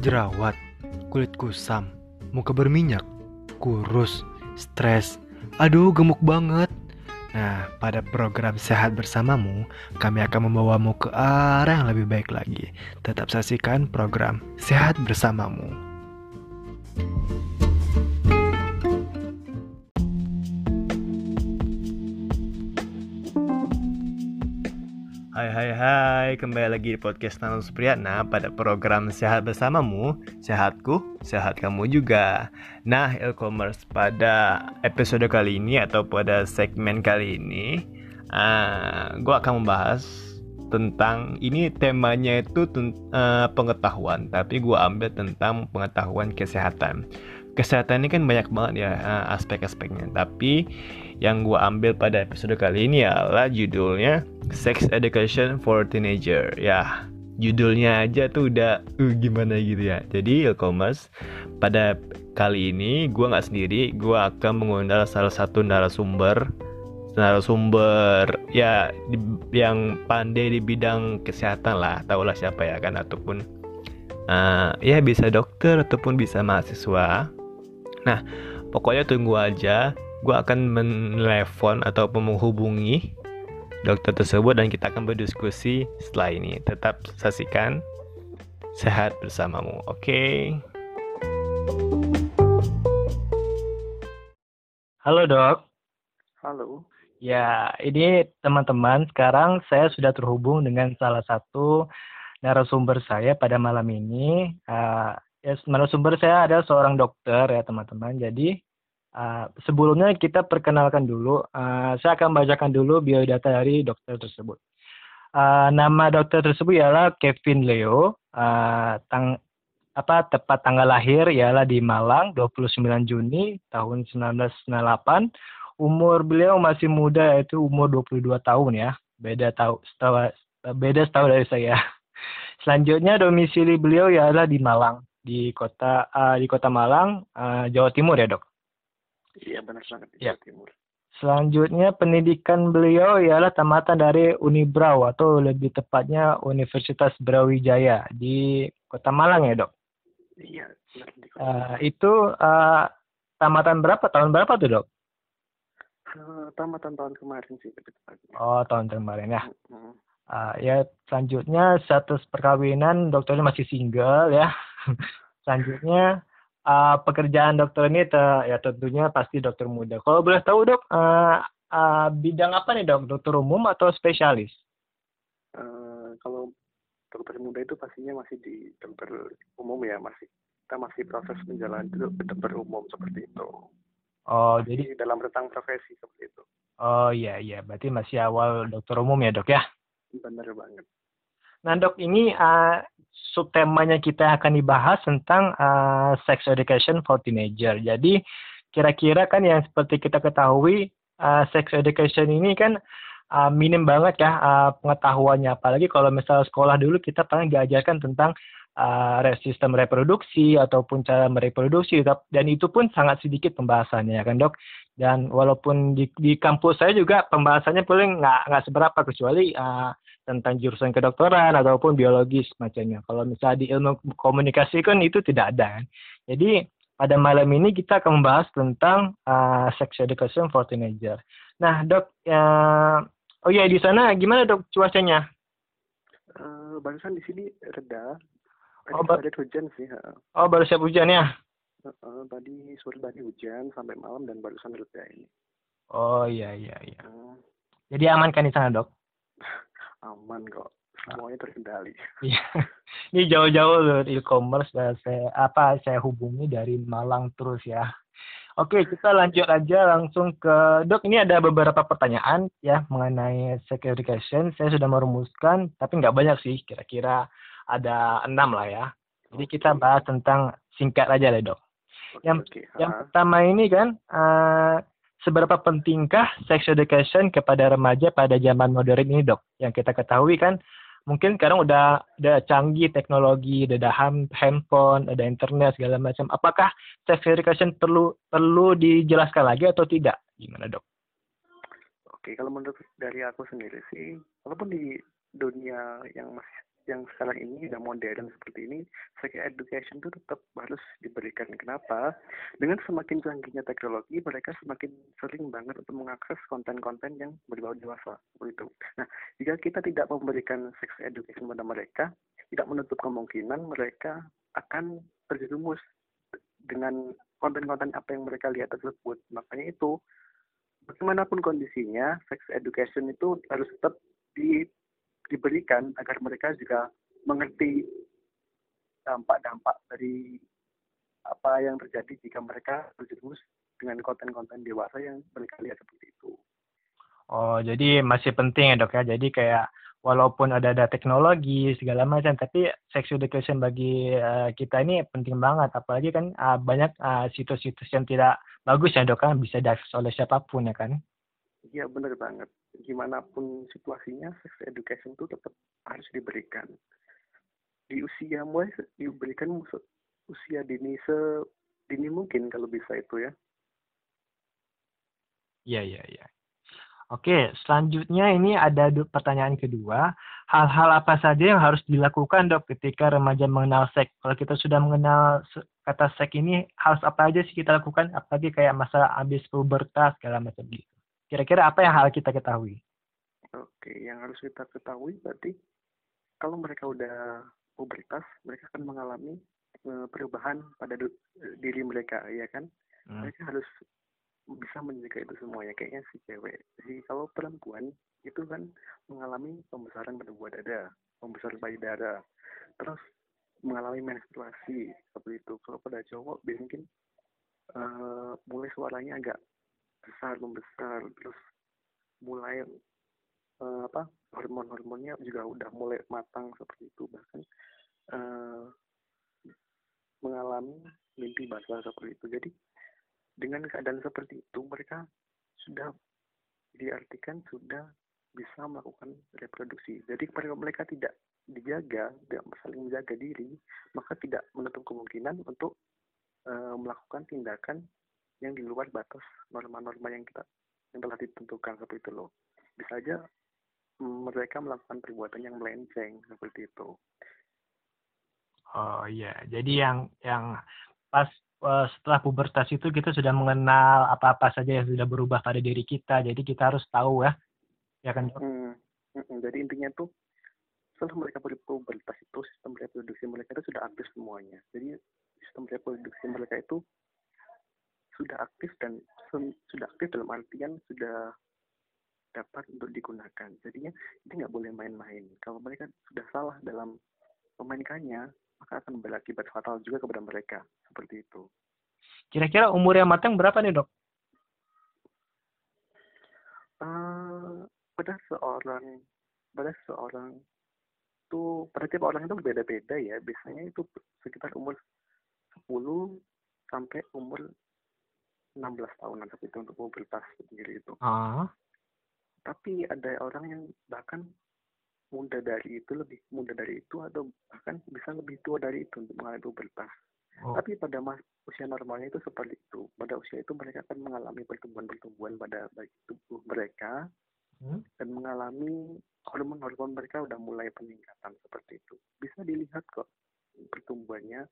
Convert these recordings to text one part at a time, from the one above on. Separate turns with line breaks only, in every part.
jerawat, kulit kusam, muka berminyak, kurus, stres. Aduh, gemuk banget. Nah, pada program Sehat Bersamamu, kami akan membawamu ke arah yang lebih baik lagi. Tetap saksikan program Sehat Bersamamu. Hai hai hai, kembali lagi di podcast Nanus Supriyatna pada program Sehat Bersamamu Sehatku, sehat kamu juga. Nah, e-commerce pada episode kali ini atau pada segmen kali ini uh, ah, Gue akan membahas tentang, ini temanya itu uh, pengetahuan Tapi gue ambil tentang pengetahuan kesehatan. Kesehatan ini kan banyak banget ya uh, aspek-aspeknya. Tapi yang gue ambil pada episode kali ini adalah judulnya Sex Education for Teenager. Ya, judulnya aja tuh udah uh, gimana gitu ya. Jadi e-commerce pada kali ini gue nggak sendiri, gue akan mengundang salah satu narasumber narasumber ya di, yang pandai di bidang kesehatan lah, tahulah siapa ya kan ataupun uh, ya bisa dokter ataupun bisa mahasiswa. Nah, pokoknya tunggu aja gue akan menelpon atau menghubungi dokter tersebut dan kita akan berdiskusi setelah ini. Tetap saksikan sehat bersamamu. Oke. Okay? Halo dok.
Halo.
Ya, ini teman-teman. Sekarang saya sudah terhubung dengan salah satu narasumber saya pada malam ini. Uh, ya, narasumber saya adalah seorang dokter ya teman-teman. Jadi Uh, sebelumnya kita perkenalkan dulu. Uh, saya akan bacakan dulu biodata dari dokter tersebut. Uh, nama dokter tersebut ialah Kevin Leo. Uh, tang apa tepat tanggal lahir ialah di Malang 29 Juni tahun 1998. Umur beliau masih muda yaitu umur 22 tahun ya. Beda tahu beda setahun dari saya. Selanjutnya domisili beliau ialah di Malang di kota uh, di kota Malang uh, Jawa Timur ya dok.
Iya benar banget di ya. Jawa Timur.
Selanjutnya pendidikan beliau ialah tamatan dari Unibrau atau lebih tepatnya Universitas Brawijaya di Kota Malang ya dok?
Iya. Benar,
di Kota uh, itu uh, tamatan berapa? Tahun berapa tuh dok?
Uh, tamatan tahun kemarin sih lebih tepatnya.
Oh tahun kemarin ya. Hmm. Uh, ya selanjutnya status perkawinan dokternya masih single ya. selanjutnya uh, pekerjaan dokter ini te, ya tentunya pasti dokter muda. Kalau boleh tahu dok, uh, uh, bidang apa nih dok? Dokter umum atau spesialis?
Uh, kalau dokter muda itu pastinya masih di dokter umum ya masih kita masih proses menjalani dokter umum seperti itu.
Oh masih jadi
dalam rentang profesi seperti itu.
Oh iya iya berarti masih awal dokter umum ya dok ya?
Benar banget.
Nah dok ini uh, subtemanya kita akan dibahas tentang uh, sex education for teenager. Jadi kira-kira kan yang seperti kita ketahui uh, sex education ini kan uh, minim banget ya uh, pengetahuannya. Apalagi kalau misalnya sekolah dulu kita paling diajarkan tentang uh, sistem reproduksi ataupun cara mereproduksi dan itu pun sangat sedikit pembahasannya ya kan dok. Dan walaupun di, di kampus saya juga pembahasannya paling nggak nggak seberapa kecuali uh, tentang jurusan kedokteran ataupun biologis macamnya. Kalau misalnya di ilmu komunikasi kan itu tidak ada. Jadi pada malam ini kita akan membahas tentang uh, sex education for teenager. Nah dok, uh, oh ya di sana gimana dok cuacanya?
Uh, barusan di sini reda. oh, ada hujan sih.
Oh baru siap hujan ya?
Uh, uh, tadi sore tadi hujan sampai malam dan barusan reda ini.
Oh iya iya iya. Uh. Jadi aman kan di sana dok?
aman kok semuanya terkendali.
Iya. Ini jauh-jauh loh e-commerce dan saya apa saya hubungi dari Malang terus ya. Oke, kita lanjut aja langsung ke Dok. Ini ada beberapa pertanyaan ya mengenai sex education. Saya sudah merumuskan, tapi nggak banyak sih. Kira-kira ada enam lah ya. Jadi kita bahas tentang singkat aja deh Dok. Yang okay. yang pertama ini kan uh, seberapa pentingkah sex education kepada remaja pada zaman modern ini dok? Yang kita ketahui kan mungkin sekarang udah ada canggih teknologi, ada handphone, ada internet segala macam. Apakah sex education perlu perlu dijelaskan lagi atau tidak? Gimana dok?
Oke, kalau menurut dari aku sendiri sih, walaupun di dunia yang masih yang sekarang ini udah modern seperti ini, sex education itu tetap harus diberikan. Kenapa? Dengan semakin canggihnya teknologi, mereka semakin sering banget untuk mengakses konten-konten yang berbau dewasa. Seperti itu. Nah, jika kita tidak memberikan sex education pada mereka, tidak menutup kemungkinan mereka akan terjerumus dengan konten-konten apa yang mereka lihat tersebut. Makanya itu, bagaimanapun kondisinya, sex education itu harus tetap di diberikan agar mereka juga mengerti dampak-dampak dari apa yang terjadi jika mereka terjerumus dengan konten-konten dewasa yang mereka lihat seperti itu.
Oh, jadi masih penting ya dok ya. Jadi kayak walaupun ada ada teknologi segala macam, tapi sex education bagi uh, kita ini penting banget. Apalagi kan uh, banyak uh, situs-situs yang tidak bagus ya dok kan bisa diakses oleh siapa pun ya kan.
Iya benar banget. Gimana pun situasinya, sex education itu tetap harus diberikan. Di usia mulai diberikan usia dini se dini mungkin kalau bisa itu ya.
Iya iya iya. Oke, selanjutnya ini ada pertanyaan kedua. Hal-hal apa saja yang harus dilakukan dok ketika remaja mengenal seks? Kalau kita sudah mengenal kata seks ini, harus apa aja sih kita lakukan? Apalagi kayak masa habis pubertas segala macam gitu. Kira-kira apa yang harus kita ketahui?
Oke, yang harus kita ketahui berarti kalau mereka udah pubertas, mereka akan mengalami uh, perubahan pada diri mereka, ya kan? Hmm. Mereka harus bisa menjaga itu semuanya kayaknya si cewek. Jadi kalau perempuan itu kan mengalami pembesaran pada buah dada, pembesaran payudara, terus mengalami menstruasi seperti itu. Kalau pada cowok mungkin uh, mulai suaranya agak besar membesar terus mulai uh, apa hormon-hormonnya juga udah mulai matang seperti itu. Bahkan uh, mengalami mimpi basah seperti itu. Jadi dengan keadaan seperti itu mereka sudah diartikan sudah bisa melakukan reproduksi. Jadi mereka mereka tidak dijaga tidak saling menjaga diri maka tidak menutup kemungkinan untuk uh, melakukan tindakan yang di luar batas norma-norma yang kita yang telah ditentukan seperti itu loh. Bisa aja mm, mereka melakukan perbuatan yang melenceng seperti itu.
Oh iya. Jadi yang yang pas uh, setelah pubertas itu kita sudah mengenal apa-apa saja yang sudah berubah pada diri kita. Jadi kita harus tahu ya. Ya kan
hmm, hmm, jadi intinya tuh setelah mereka pubertas itu sistem reproduksi mereka itu sudah aktif semuanya. Jadi sistem reproduksi mereka itu sudah aktif dan sudah aktif dalam artian sudah dapat untuk digunakan. Jadinya ini nggak boleh main-main. Kalau mereka sudah salah dalam memainkannya, maka akan berakibat fatal juga kepada mereka. Seperti itu.
Kira-kira umur yang matang berapa nih dok?
Uh, pada seorang pada seorang itu pada tiap orang itu berbeda-beda ya. Biasanya itu sekitar umur 10 sampai umur 16 tahunan seperti itu untuk mobilitas sendiri itu. Uh. Tapi ada orang yang bahkan muda dari itu lebih muda dari itu atau bahkan bisa lebih tua dari itu untuk mengalami pubertas. Oh. Tapi pada mas, usia normalnya itu seperti itu. Pada usia itu mereka akan mengalami pertumbuhan-pertumbuhan pada baik tubuh mereka hmm? dan mengalami hormon-hormon mereka udah mulai peningkatan seperti itu. Bisa dilihat kok pertumbuhannya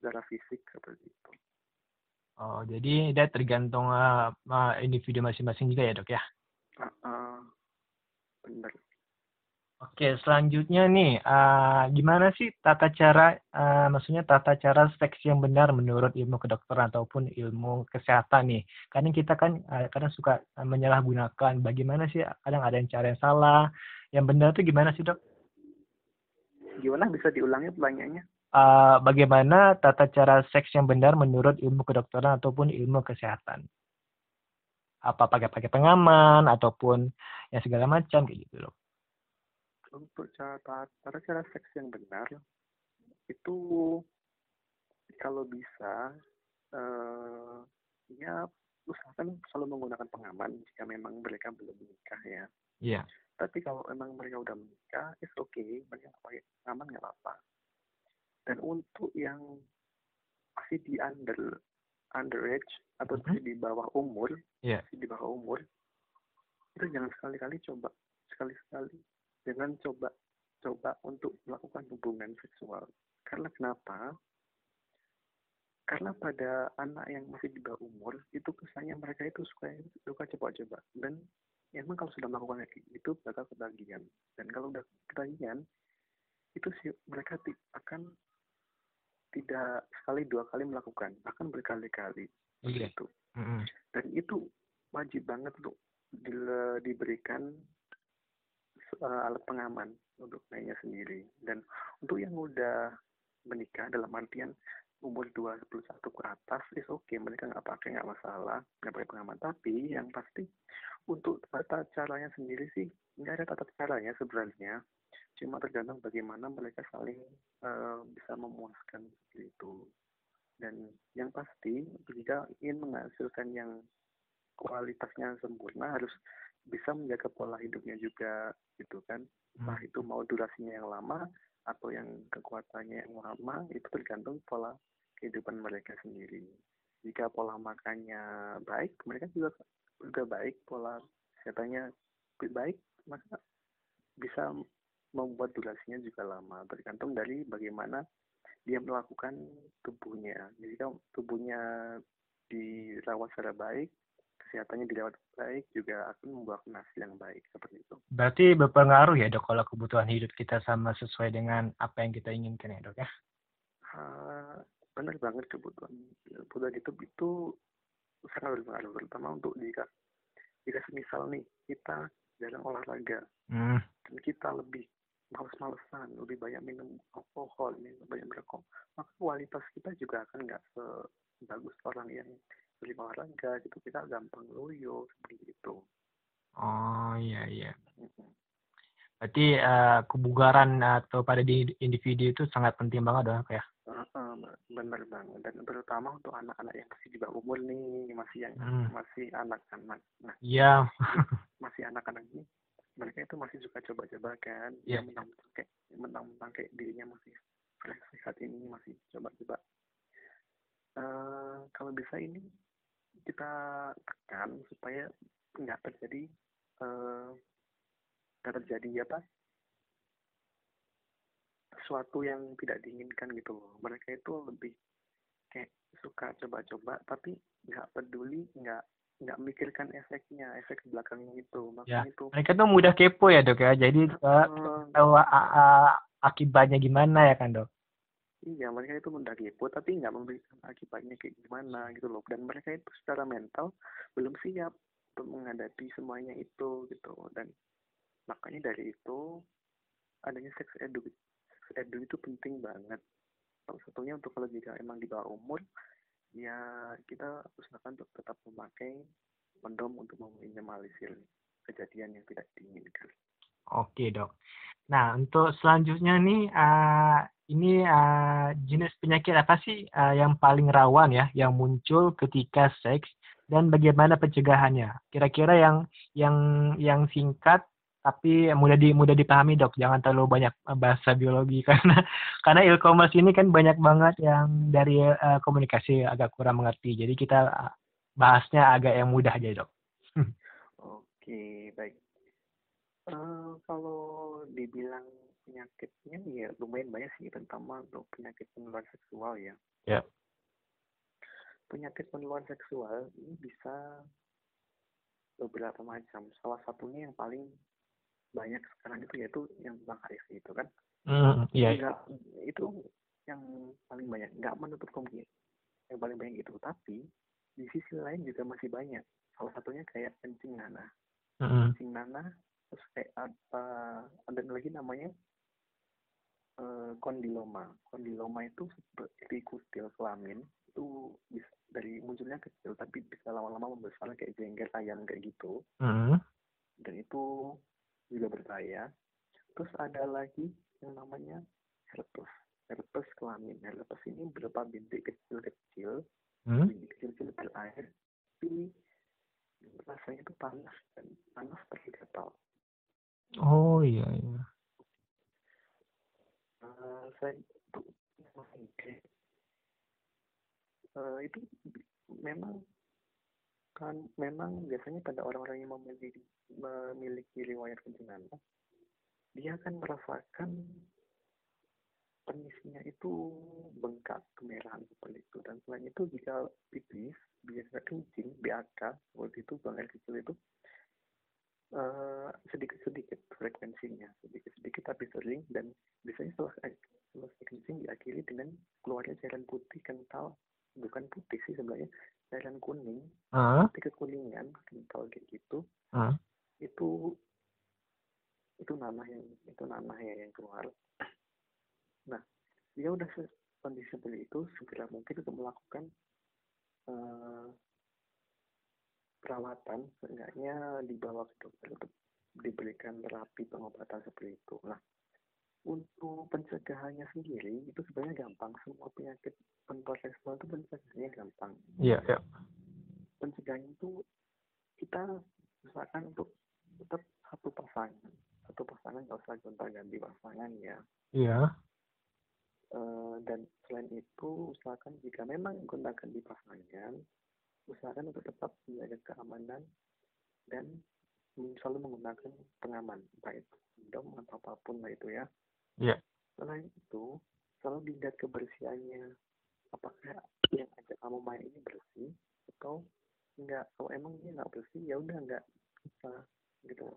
secara fisik seperti itu.
Oh, jadi dia tergantung uh, individu masing-masing juga ya dok ya? Uh, uh, benar. Oke, selanjutnya nih, uh, gimana sih tata cara, uh, maksudnya tata cara seks yang benar menurut ilmu kedokteran ataupun ilmu kesehatan nih? Karena kita kan uh, kadang suka menyalahgunakan. Bagaimana sih? Kadang ada yang cara yang salah, yang benar itu gimana sih dok?
Gimana bisa diulangi pertanyaannya?
Uh, bagaimana tata cara seks yang benar menurut ilmu kedokteran ataupun ilmu kesehatan. Apa pakai pakai pengaman ataupun ya segala macam kayak gitu loh.
Untuk cara cara cara seks yang benar itu kalau bisa uh, ya usahakan selalu menggunakan pengaman jika memang mereka belum menikah ya. Iya.
Yeah.
Tapi kalau memang mereka udah menikah, it's okay, mereka pakai pengaman nggak apa-apa dan untuk yang masih di under underage atau mm -hmm. di bawah umur,
yeah.
di bawah umur, itu jangan sekali-kali coba sekali-sekali jangan coba coba untuk melakukan hubungan seksual. Karena kenapa? Karena pada anak yang masih di bawah umur, itu kesannya mereka itu suka suka coba-coba. Dan emang kalau sudah melakukan gitu, bakal kebagian. Dan kalau udah kebagian, itu sih mereka akan tidak sekali dua kali melakukan, akan berkali-kali.
Iya.
Gitu. Mm -hmm. Dan itu wajib banget untuk di, diberikan uh, alat pengaman untuk naiknya sendiri. Dan untuk yang udah menikah dalam artian umur 21 ke atas is oke okay. mereka nggak pakai nggak masalah nggak pakai pengaman tapi yang pasti untuk tata caranya sendiri sih nggak ada tata caranya sebenarnya cuma tergantung bagaimana mereka saling uh, bisa memuaskan seperti itu. Dan yang pasti jika ingin menghasilkan yang kualitasnya sempurna harus bisa menjaga pola hidupnya juga gitu kan. Entah hmm. itu mau durasinya yang lama atau yang kekuatannya yang lama itu tergantung pola kehidupan mereka sendiri. Jika pola makannya baik mereka juga juga baik. Pola kesehatannya baik maka bisa membuat durasinya juga lama tergantung dari bagaimana dia melakukan tubuhnya jika tubuhnya dirawat secara baik kesehatannya dirawat baik juga akan membuahkan hasil yang baik seperti itu.
Berarti berpengaruh ya dok kalau kebutuhan hidup kita sama sesuai dengan apa yang kita inginkan ya dok ya?
Uh, benar banget kebutuhan kebutuhan hidup itu sangat berpengaruh terutama untuk jika jika semisal nih kita jarang olahraga hmm. dan kita lebih males-malesan lebih banyak minum alkohol minum banyak merokok maka kualitas kita juga akan nggak sebagus orang yang beli olahraga gitu kita gampang loyo seperti itu.
Oh iya iya. Berarti uh, kebugaran atau pada di individu itu sangat penting banget dong ya? Uh,
uh, benar banget. Dan terutama untuk anak-anak yang masih di bawah umur nih masih yang hmm. masih anak-anak.
Nah iya.
masih anak-anak ini mereka itu masih suka coba-coba kan yeah. dia menang kayak dirinya masih sehat ini masih coba-coba. Uh, kalau bisa ini kita tekan supaya nggak terjadi uh, nggak terjadi apa? Sesuatu yang tidak diinginkan gitu loh. Mereka itu lebih kayak suka coba-coba tapi nggak peduli nggak nggak mikirkan efeknya efek belakangnya itu
makanya ya. itu mereka tuh mudah kepo ya dok ya jadi uh, tahu akibatnya gimana ya kan dok
Iya, mereka itu mudah kepo, tapi nggak memberikan akibatnya kayak gimana gitu loh. Dan mereka itu secara mental belum siap untuk menghadapi semuanya itu gitu. Dan makanya dari itu adanya sex edu. Sex edu itu penting banget. Salah satunya untuk kalau jika emang di bawah umur, ya kita usahakan untuk tetap memakai kondom untuk meminimalisir kejadian yang tidak diinginkan.
Oke dok. Nah untuk selanjutnya nih uh, ini uh, jenis penyakit apa sih uh, yang paling rawan ya yang muncul ketika seks dan bagaimana pencegahannya? Kira-kira yang yang yang singkat tapi mudah di mudah dipahami dok, jangan terlalu banyak bahasa biologi karena karena e-commerce ini kan banyak banget yang dari uh, komunikasi agak kurang mengerti. Jadi kita bahasnya agak yang mudah aja dok.
Oke baik. Uh, kalau dibilang penyakitnya ya lumayan banyak sih terutama untuk penyakit penular seksual ya.
Ya. Yeah.
Penyakit penular seksual ini bisa beberapa macam. Salah satunya yang paling banyak sekarang itu yaitu yang tentang HIV itu kan.
Mm, iya.
Yeah. itu yang paling banyak. Nggak menutup kemungkinan yang paling banyak itu. Tapi di sisi lain juga masih banyak. Salah satunya kayak kencing nanah. Mm. Kencing nanah terus kayak apa ada lagi namanya uh, kondiloma. Kondiloma itu seperti kutil kelamin itu bisa dari munculnya kecil tapi bisa lama-lama membesar kayak jengger ayam kayak gitu.
Mm.
Dan itu juga berbahaya. Terus ada lagi yang namanya herpes. Herpes kelamin. Herpes ini berupa bintik kecil-kecil, mm. bintik kecil-kecil berair, tapi rasanya itu panas dan panas seperti gatal.
Oh iya iya
saya uh, itu memang kan memang biasanya pada orang-orang yang memiliki memiliki riwayat kencing dia akan merasakan penisnya itu bengkak kemerahan seperti itu. Dan selain itu jika pipis biasa kencing BAK waktu itu buang air kecil itu uh, sedikit-sedikit frekuensinya sedikit-sedikit tapi sering. Dan biasanya setelah selesai kencing diakhiri dengan keluarnya cairan putih kental. Bukan putih sih sebenarnya cairan kuning
uh.
putih kekuningan kental kayak gitu
uh.
itu itu nanah yang itu nanah yang keluar Nah, dia udah kondisi seperti itu, segera mungkin untuk melakukan uh, perawatan, seenggaknya dibawa ke dokter untuk diberikan terapi pengobatan seperti itu. Nah, untuk pencegahannya sendiri itu sebenarnya gampang. Semua penyakit pentor seksual itu pencegahannya gampang.
Iya, yeah, iya. Yeah.
Pencegahannya itu kita usahakan untuk tetap satu pasangan. Satu pasangan nggak usah gonta ganti pasangan ya.
Iya. Yeah
Eh, dan selain itu usahakan jika memang menggunakan di pasangan usahakan untuk tetap menjaga keamanan dan selalu menggunakan pengaman baik kondom atau apa pun lah itu ya
yeah.
selain itu selalu dilihat kebersihannya apakah yang ajak kamu main ini bersih atau enggak kalau emang dia nggak bersih ya udah enggak bisa gitu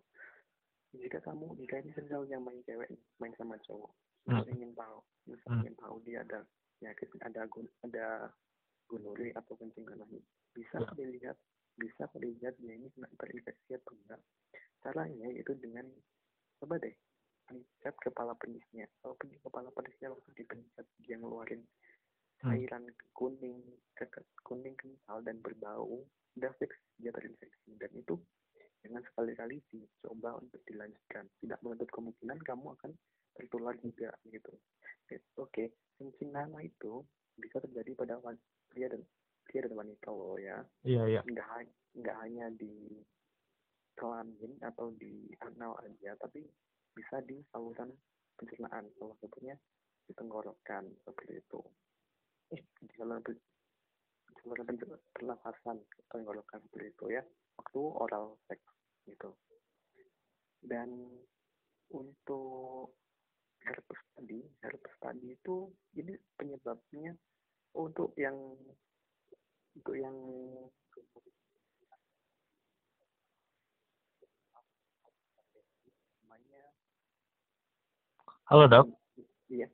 jika kamu jika ini sendiri yang main cewek main sama cowok hmm. ingin tahu misalnya hmm. ingin tahu dia ada penyakit ada gun ada gonore atau kencing kanahnya bisa ya. dilihat bisa dilihat dia ini kena terinfeksi atau enggak caranya itu dengan coba deh pencet kepala penisnya. Kalau pencet kepala penisnya waktu dipencet. Dia ngeluarin hmm. cairan kuning kuning kental dan berbau. Udah fix dia terinfeksi. Dan itu jangan sekali-kali dicoba untuk dilanjutkan. Tidak menutup kemungkinan kamu akan tertular juga gitu. Oke okay. kencing nama itu bisa terjadi pada pria dan pria dan wanita loh ya.
Iya iya.
Nggak nggak hanya di kelamin atau di anal aja tapi bisa di saluran pencernaan salah satunya di tenggorokan seperti itu. Eh di saluran saluran pernafasan tenggorokan seperti itu ya. Waktu oral seks gitu. Dan untuk herpes tadi herpes tadi itu ini penyebabnya untuk yang untuk yang
Halo dok.
Iya.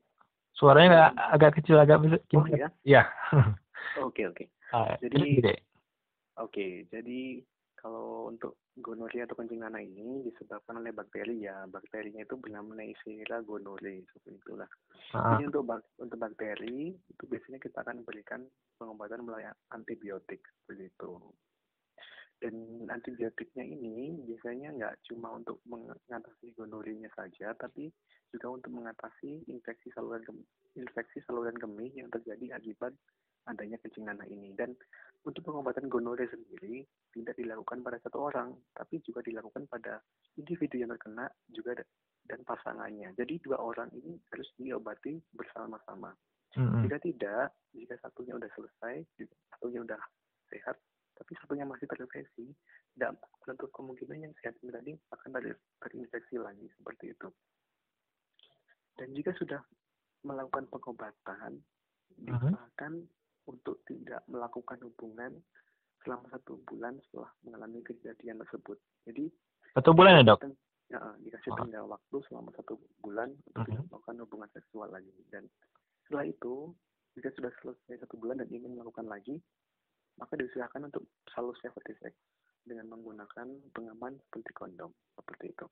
Suaranya agak kecil agak bisa.
Oh, iya.
Iya.
Oke oke.
Ah,
jadi Oke, jadi kalau untuk gonorrhea atau kencing nanah ini disebabkan oleh bakteri ya. Bakterinya itu bernama Neisseria gonorrhoeae seperti itulah. Uh-huh. Jadi untuk bak untuk bakteri itu biasanya kita akan berikan pengobatan melalui antibiotik seperti itu. Dan antibiotiknya ini biasanya nggak cuma untuk mengatasi gonorrhea saja, tapi juga untuk mengatasi infeksi saluran infeksi saluran kemih yang terjadi akibat adanya kencing nanah ini. Dan untuk pengobatan gonorrhea sendiri tidak dilakukan pada satu orang, tapi juga dilakukan pada individu yang terkena juga dan pasangannya. Jadi dua orang ini harus diobati bersama-sama. Mm-hmm. Jika tidak, jika satunya sudah selesai, satunya sudah sehat, tapi satunya masih terinfeksi, tidak menutup kemungkinan yang sehat tadi akan terinfeksi lagi seperti itu. Dan jika sudah melakukan pengobatan, diusahakan untuk tidak melakukan hubungan selama satu bulan setelah mengalami kejadian tersebut. Jadi
satu bulan ya dok?
Ya, dikasih tengah oh. waktu selama satu bulan untuk uh-huh. melakukan hubungan seksual lagi. Dan setelah itu, jika sudah selesai satu bulan dan ingin melakukan lagi, maka diusahakan untuk selalu safety sex dengan menggunakan pengaman seperti kondom seperti itu.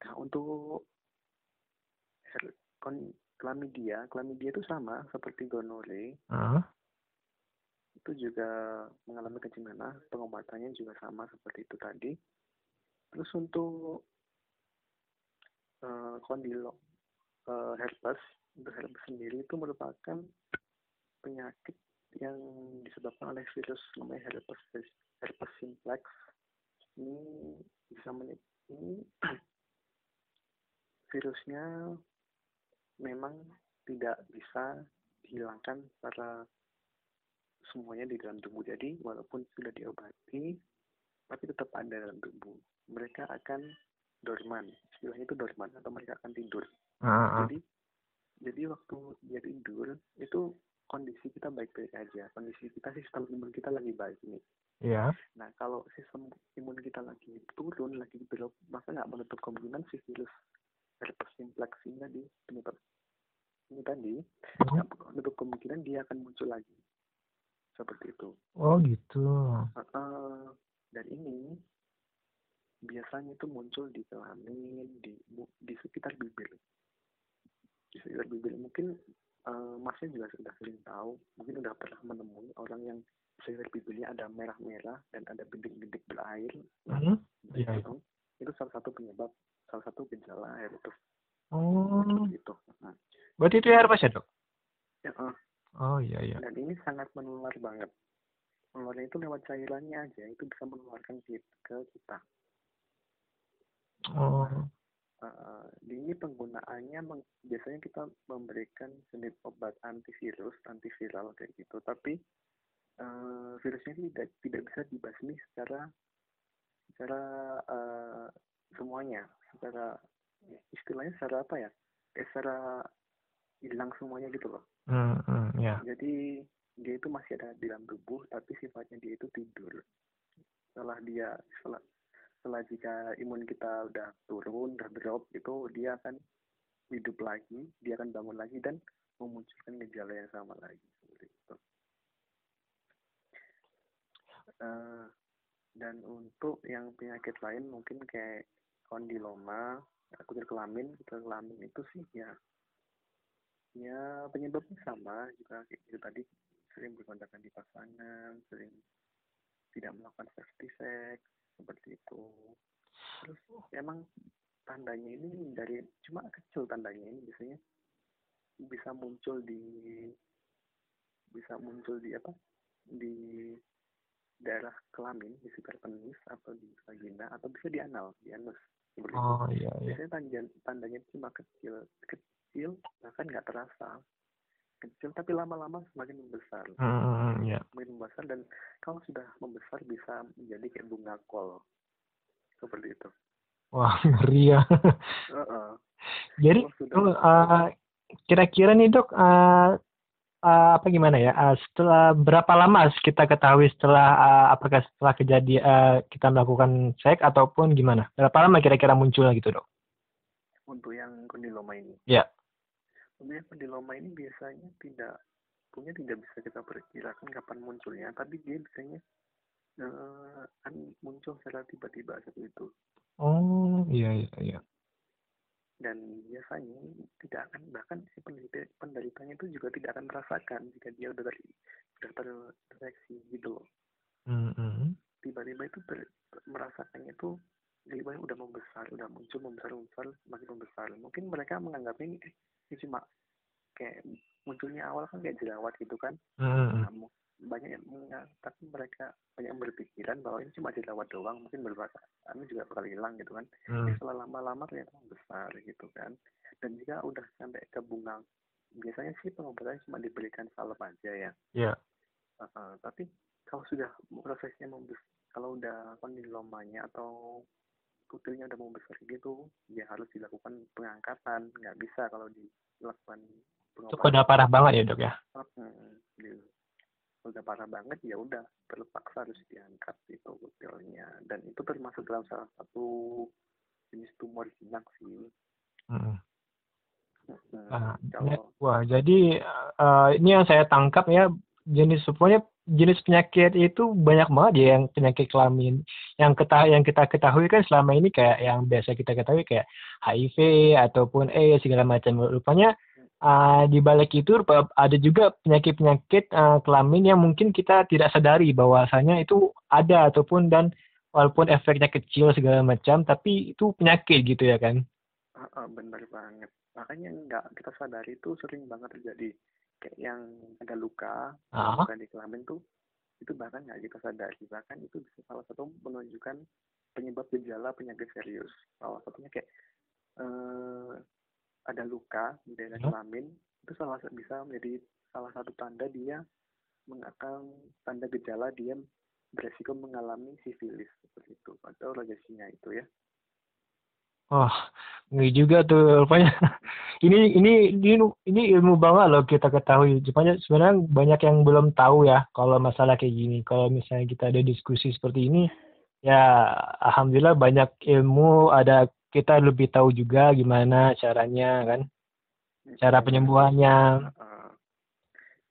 Nah untuk klamidia, klamidia itu sama seperti gonore. Uh. Itu juga mengalami kencing nanah, pengobatannya juga sama seperti itu tadi. Terus untuk uh, kondilo uh, herpes, untuk herpes sendiri itu merupakan penyakit yang disebabkan oleh virus namanya herpes herpes simplex. Ini bisa menit ini virusnya memang tidak bisa dihilangkan secara semuanya di dalam tubuh. Jadi walaupun sudah diobati, tapi tetap ada dalam tubuh. Mereka akan dorman istilahnya itu dorman atau mereka akan tidur
Ah, ah.
jadi jadi waktu dia tidur itu kondisi kita baik-baik aja kondisi kita sistem imun kita lagi baik nih
Iya.
nah kalau sistem imun kita lagi turun lagi drop maka nggak menutup kemungkinan si virus herpes simplex ini tadi penyebab ini tadi
Mhm.
nggak menutup kemungkinan dia akan muncul lagi seperti itu
Oh gitu.
Uh, dan ini biasanya itu muncul di kelamin, di di sekitar bibir, di sekitar bibir. Mungkin uh, masnya juga sudah sering tahu, mungkin udah pernah menemui orang yang sekitar bibirnya ada merah-merah dan ada bintik-bintik berair.
Mhm.
Nah,
Iya,
itu, itu salah satu penyebab, salah satu gejala herpes
Oh,
itu. Nah,
berarti itu herpes ya dok?
ya, uh,
Oh iya iya.
dan ini sangat menular banget. Menularnya itu lewat cairannya aja, itu bisa menularkan ke kita.
Oh,
Uh, ini penggunaannya meng- biasanya kita memberikan jenis obat antivirus, antiviral kayak gitu. Tapi uh, virusnya tidak tidak bisa dibasmi secara secara uh, semuanya, secara istilahnya secara apa ya? Kayak secara hilang semuanya gitu loh.
hmm, hmm, ya.
Jadi dia itu masih ada di dalam tubuh, tapi sifatnya dia itu tidur. Setelah dia setelah setelah jika imun kita udah turun, udah drop, itu dia akan hidup lagi, dia akan bangun lagi dan memunculkan gejala yang sama lagi seperti itu. Eh, dan untuk yang penyakit lain mungkin kayak kondiloma, kutil kelamin, kutil kelamin itu sih ya ya penyebabnya sama juga kayak gitu tadi sering berkontakan di pasangan, sering tidak melakukan safety sex seperti itu. Terus emang tandanya ini dari cuma kecil tandanya ini biasanya bisa muncul di bisa muncul di apa di daerah kelamin di sekitar penis atau di vagina atau bisa di anal di anus seperti itu.
Oh iya iya.
biasanya tanda tandanya cuma kecil kecil bahkan nggak terasa kecil tapi lama-lama semakin membesar
Hmm, ya.
semakin membesar dan kalau sudah membesar bisa menjadi kayak bunga kol seperti itu
Wah ngeri ya.
Heeh.
Jadi
Kalau sudah
oh, eh, kira-kira nih dok, eh, eh, apa gimana ya? eh, setelah berapa lama kita ketahui setelah eh, apakah setelah kejadian eh, kita melakukan seks ataupun gimana? Berapa lama kira-kira munculnya gitu dok?
untuk yang kondiloma ini
Ya.
Yang kondiloma ini biasanya tidak punya tidak bisa kita perkirakan kapan munculnya tapi dia biasanya eh, kan muncul secara tiba-tiba seperti itu
Oh iya iya iya.
dan biasanya tidak akan bahkan si penderita penderitanya itu juga tidak akan merasakan jika dia udah ter, udah terinfeksi gitu loh
Hmm, hmm.
tiba-tiba itu ter- merasakannya itu tiba-tiba udah membesar udah muncul membesar membesar semakin membesar mungkin mereka menganggapnya ini eh, ini cuma kayak munculnya awal kan kayak jerawat gitu kan
Hmm.
Nah, banyak yang tapi mereka banyak yang berpikiran bahwa ini cuma jerawat doang mungkin berbahasa ini juga bakal hilang gitu kan
Hmm.
setelah lama-lama ternyata besar gitu kan dan jika udah sampai ke bunga biasanya sih pengobatannya cuma diberikan salep aja ya
Ya.
Uh, tapi kalau sudah prosesnya membesar kalau udah kondilomanya atau kutilnya udah membesar gitu ya harus dilakukan pengangkatan nggak bisa kalau dilakukan
Itu udah parah banget ya dok ya?
Hmm, gitu. udah parah banget ya udah terpaksa harus diangkat itu kutilnya dan itu termasuk dalam salah satu jenis tumor jinak sih
Hmm.
Hmm,
Ah,
kalau
Wah, jadi eh, ini yang saya tangkap ya jenis semuanya jenis penyakit itu banyak banget ya yang penyakit kelamin. Yang kita yang kita ketahui kan selama ini kayak yang biasa kita ketahui kayak HIV ataupun AIDS segala macam. Rupanya eh, di balik itu ada juga penyakit-penyakit eh, kelamin yang mungkin kita tidak sadari bahwasanya itu ada ataupun dan walaupun efeknya kecil segala macam tapi itu penyakit gitu ya kan.
Ah, benar banget. Makanya nggak kita sadari itu sering banget terjadi. Kayak yang ada luka,
Ah.
luka di kelamin tuh, itu bahkan nggak kita sadari. Bahkan itu bisa salah satu menunjukkan penyebab gejala penyakit serius. Salah satunya kayak eh, ada luka di daerah
Hmm.
kelamin, itu salah sa- bisa menjadi salah satu tanda dia mengakan tanda gejala dia beresiko mengalami sifilis seperti itu atau legasinya itu ya.
Wah, ngeri juga tuh rupanya. ini ini ini ini ilmu banget loh kita ketahui. Rupanya sebenarnya banyak yang belum tahu ya kalau masalah kayak gini. Kalau misalnya kita ada diskusi seperti ini, ya alhamdulillah banyak ilmu, ada kita lebih tahu juga gimana caranya kan. Cara penyembuhannya.
Uh,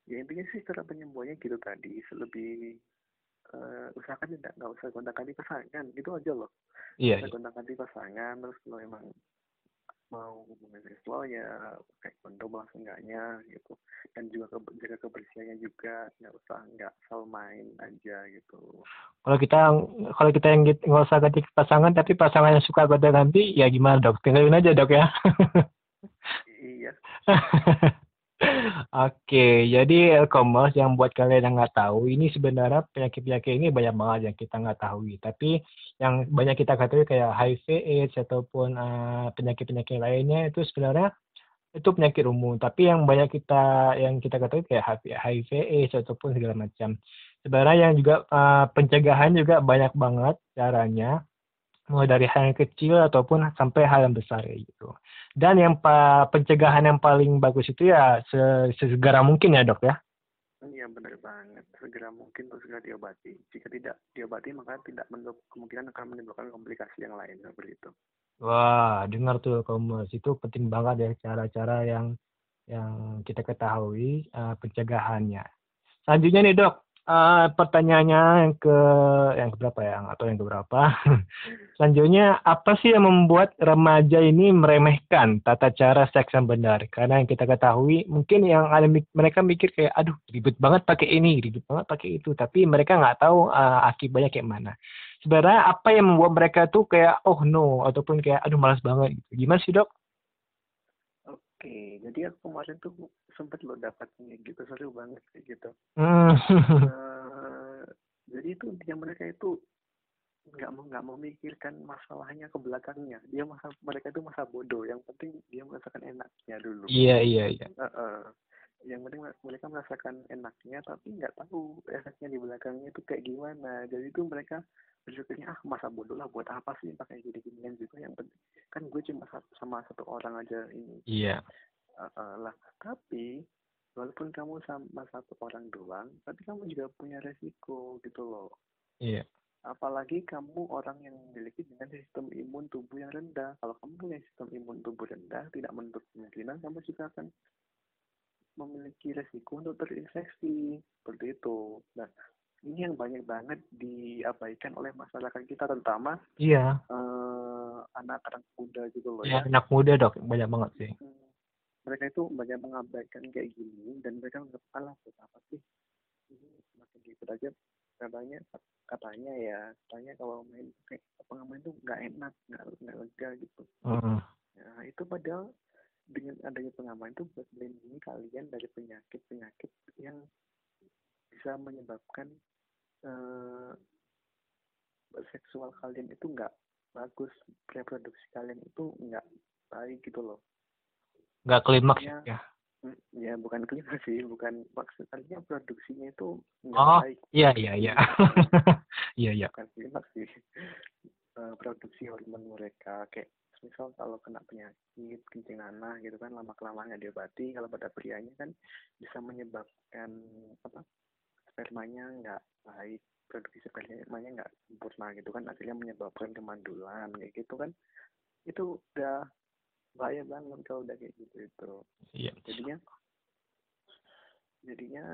ya intinya sih cara penyembuhannya gitu tadi, lebih uh, usahakan tidak nggak usah gonta-ganti pasangan gitu aja loh.
Iya.
Usah gonta-ganti pasangan terus kalau emang mau mengenai ya kayak kondom langsung enggaknya gitu. Dan juga ke, jaga kebersihannya juga nggak usah nggak asal main aja gitu.
Kalau kita kalau kita yang nggak usah ganti pasangan tapi pasangan yang suka gonta ganti ya gimana dok? Tinggalin aja dok ya.
Iya
Oke, jadi e-commerce yang buat kalian yang nggak tahu, ini sebenarnya penyakit-penyakit ini banyak banget yang kita nggak tahu. Tapi yang banyak kita ketahui kayak HIV, AIDS ataupun uh, penyakit-penyakit lainnya itu sebenarnya itu penyakit umum. Tapi yang banyak kita yang kita ketahui kayak HIV, AIDS ataupun segala macam. Sebenarnya yang juga uh, pencegahan juga banyak banget caranya mulai dari hal yang kecil ataupun sampai hal yang besar ya gitu. Dan yang pa, pencegahan yang paling bagus itu ya sesegera mungkin ya dok ya.
Iya benar banget, segera mungkin untuk segera diobati. Jika tidak diobati maka tidak menutup kemungkinan akan menimbulkan komplikasi yang lain seperti itu.
Wah, dengar tuh komus itu penting banget ya cara-cara yang yang kita ketahui uh, pencegahannya. Selanjutnya nih dok, uh, pertanyaannya yang ke yang keberapa ya? Atau yang keberapa. Selanjutnya apa sih yang membuat remaja ini meremehkan tata cara seks yang benar? Karena yang kita ketahui mungkin yang ada mereka mikir kayak aduh ribet banget pakai ini ribet banget pakai itu. Tapi mereka nggak tahu uh, akibatnya kayak mana. Sebenarnya apa yang membuat mereka tuh kayak oh no ataupun kayak aduh malas banget gitu. Gimana sih dok
Oke, jadi aku kemarin tuh sempet lo dapatnya gitu seru banget kayak gitu.
Hmm.
uh, jadi itu dia mereka itu nggak mau nggak memikirkan masalahnya ke belakangnya. Dia masa mereka itu masa bodoh. Yang penting dia merasakan enaknya dulu.
Iya iya iya.
Uh, uh, yang penting mereka merasakan enaknya tapi nggak tahu efeknya di belakangnya itu kayak gimana. Jadi itu mereka berpikirnya ah masa bodoh lah buat apa sih pakai gini ginian juga? Yang penting kan gue cuma sama satu orang aja ini.
Iya.
Yeah. uh, uh, lah tapi walaupun kamu sama satu orang doang tapi kamu juga punya resiko gitu loh.
Iya. Yeah.
apalagi kamu orang yang memiliki dengan sistem imun tubuh yang rendah. Kalau kamu punya sistem imun tubuh rendah tidak menutup kemungkinan kamu juga akan memiliki resiko untuk terinfeksi. Seperti itu. Nah ini yang banyak banget diabaikan oleh masyarakat kita terutama
iya.
uh, anak-anak muda gitu loh
ya, ya. anak muda dok. Banyak banget sih.
Hmm. mereka itu banyak mengabaikan kayak gini dan mereka nggak kalah buat apa sih ini semakin gitu aja. Katanya katanya ya katanya kalau main kayak pengamen itu nggak enak nggak nggak lega gitu.
Uh
nah itu padahal dengan adanya pengaman itu buat melindungi kalian dari penyakit penyakit yang bisa menyebabkan uh, seksual kalian itu nggak bagus reproduksi kalian itu nggak baik gitu loh.
Nggak klimaks ya, ya?
mm, ya bukan klimaks sih bukan maksudnya produksinya itu nggak
oh,
baik.
iya iya iya. Iya. Iya
bukan klimaks sih. Uh, produksi hormon mereka kayak misal kalau kena penyakit kencing nanah gitu kan lama kelamaan diobati kalau pada prianya kan bisa menyebabkan apa spermanya nggak baik produksi spermanya nggak sempurna gitu kan akhirnya menyebabkan kemandulan kayak gitu kan itu udah bahaya banget kalau udah kayak gitu itu
iya.
jadinya jadinya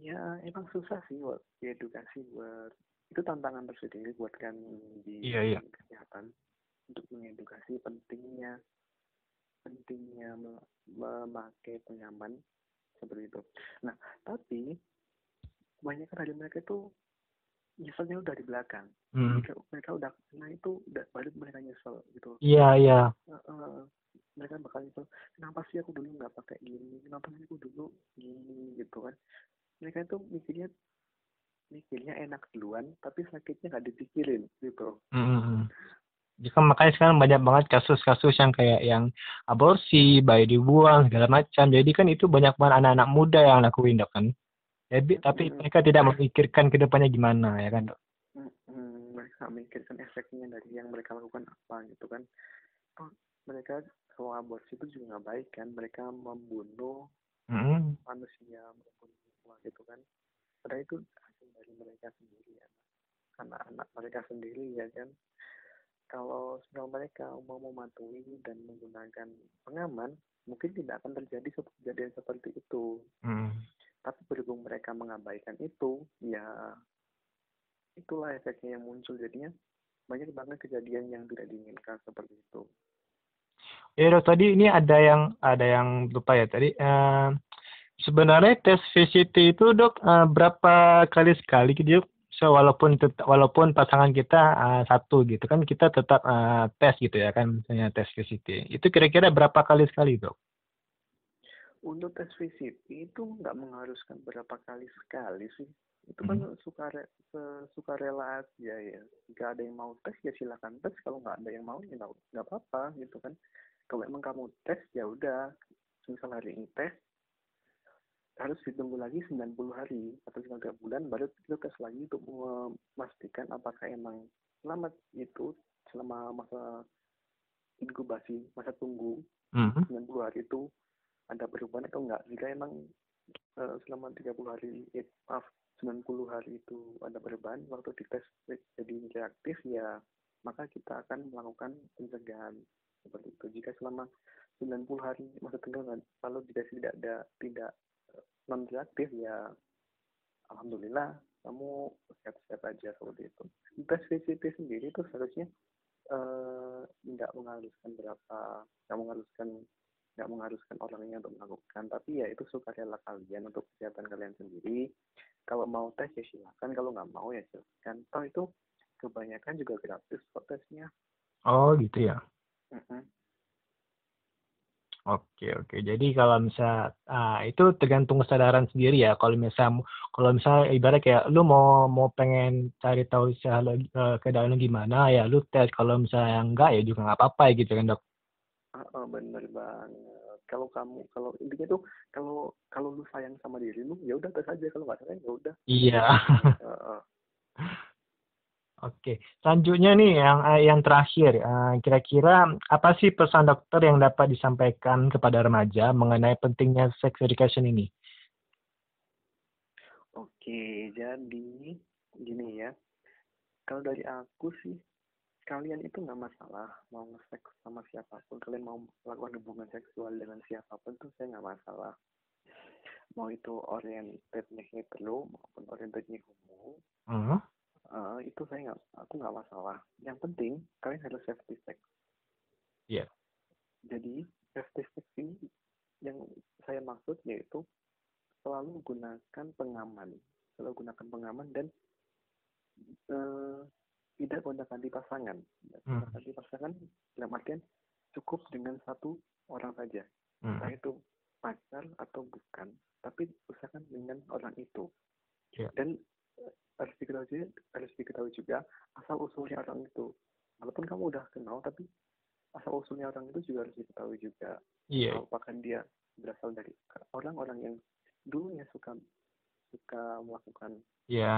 ya emang susah sih buat edukasi buat itu tantangan tersendiri buat kan di
iya, iya.
kesehatan untuk mengedukasi pentingnya pentingnya memakai pengaman seperti itu. Nah, tapi kebanyakan dari mereka itu nyeselnya udah di belakang hmm. mereka, mereka udah kena itu udah balik mereka nyesel gitu
iya yeah, iya yeah.
uh, uh, mereka bakal nyesel kenapa sih aku dulu nggak pakai gini kenapa sih aku dulu gini gitu kan mereka itu mikirnya mikirnya enak duluan tapi sakitnya nggak dipikirin gitu
mm -hmm. Jadi kan makanya sekarang banyak banget kasus-kasus yang kayak yang aborsi, bayi dibuang, segala macam. Jadi kan itu banyak banget anak-anak muda yang lakuin dok kan. Tapi hmm. mereka tidak memikirkan ke depannya gimana ya kan dok?
Hmm, mereka memikirkan efeknya dari yang mereka lakukan apa gitu kan. toh mereka kalau aborsi itu juga nggak baik kan mereka membunuh
Mm.
manusia membunuh gitu kan padahal itu hasil dari mereka sendiri ya anak-anak mereka sendiri ya kan kalau sedang mereka mau mematuhi dan menggunakan pengaman mungkin tidak akan terjadi seperti kejadian seperti itu
Mm.
Tapi berhubung mereka mengabaikan itu ya itulah efeknya yang muncul jadinya banyak banget kejadian yang tidak diinginkan seperti itu
Ya dok, tadi ini ada yang ada yang lupa ya tadi. eh, sebenarnya tes VCT itu dok eh, berapa kali sekali gitu dok? So, walaupun walaupun pasangan kita eh, satu gitu kan kita tetap eh, tes gitu ya kan misalnya tes VCT. Itu kira-kira berapa kali sekali dok?
Untuk tes VCT itu nggak mengharuskan berapa kali sekali sih. Itu kan suka suka rela aja ya. Jika ada yang mau tes ya silakan tes. Kalau nggak ada yang mau ya nggak nggak apa-apa gitu kan. Kalau emang kamu tes ya udah. Misal hari ini tes harus ditunggu lagi 90 hari atau 3 bulan baru kita tes lagi untuk memastikan apakah emang selama itu selama masa inkubasi masa tunggu
Mhm.
90 hari itu ada perubahan atau enggak? Jika emang eh, selama 30 hari eh, maaf 90 hari itu ada perubahan waktu dites jadi reaktif ya maka kita akan melakukan pencegahan. Seperti itu. Jika selama 90 hari masa tenggang lalu jika tidak ada tidak non reaktif ya alhamdulillah kamu sehat-sehat aja seperti itu. Tes VCT sendiri itu seharusnya eh, nggak mengharuskan berapa nggak mengharuskan nggak mengharuskan orangnya untuk melakukan tapi ya itu sukarela kalian untuk kesehatan kalian sendiri kalau mau tes ya silakan kalau nggak mau ya silakan toh itu kebanyakan juga gratis kok tesnya
Oh gitu ya.
Mm-mm.
Oke oke. Jadi kalau misal ah, itu tergantung kesadaran sendiri ya. Kalau misal kalau misal ibarat kayak lu mau mau pengen cari tahu secara keadaan lu gimana ya lu tes. Kalau misalnya enggak ya juga nggak apa-apa ya gitu kan dok.
Ah, bener banget kalau kamu kalau intinya tuh kalau kalau lu sayang sama diri lu ya udah aja kalau nggak sayang ya udah
Iya.
Ah, ah.
Oke. Selanjutnya nih yang eh, yang terakhir eh, kira-kira apa sih pesan dokter yang dapat disampaikan kepada remaja mengenai pentingnya sex education ini?
Oke, jadi gini ya. Kalau dari aku sih, kalian itu nggak masalah mau nge-seks sama siapa pun. Kalian mau melakukan hubungan seksual dengan siapa pun tuh saya nggak masalah. Mau itu orientednya hetero maupun orientednya homo,
Hmm.
eh, itu saya nggak, aku nggak masalah. Yang penting kalian harus safety sex.
Iya.
Jadi safety sex ini yang saya maksud yaitu selalu gunakan pengaman, selalu gunakan pengaman dan eh, tidak gonta-ganti pasangan.
Hmm.
Ganti pasangan dalam artian cukup dengan satu orang saja,
Hmm.
entah itu pacar atau bukan, tapi usahakan dengan orang itu.
Iya.
Dan eh, harus diketahui, harus diketahui juga asal usulnya orang itu. Walaupun kamu udah kenal, tapi asal usulnya orang itu juga harus diketahui juga.
Iya.
Apakah dia berasal dari orang-orang yang dulunya suka suka melakukan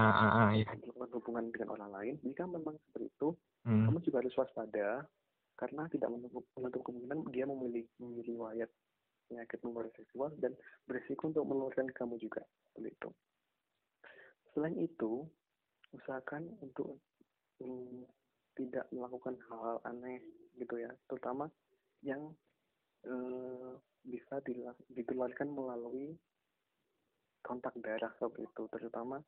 ah, iya.
melakukan hubungan dengan orang lain. Jika memang seperti itu,
Hmm.
kamu juga harus waspada karena tidak menutup, kemungkinan dia memiliki memiliki riwayat penyakit menular seksual dan berisiko untuk menularkan kamu juga seperti itu. Selain itu, usahakan untuk mm, tidak melakukan hal-hal aneh gitu ya, terutama yang eh, bisa ditularkan melalui kontak darah seperti itu, terutama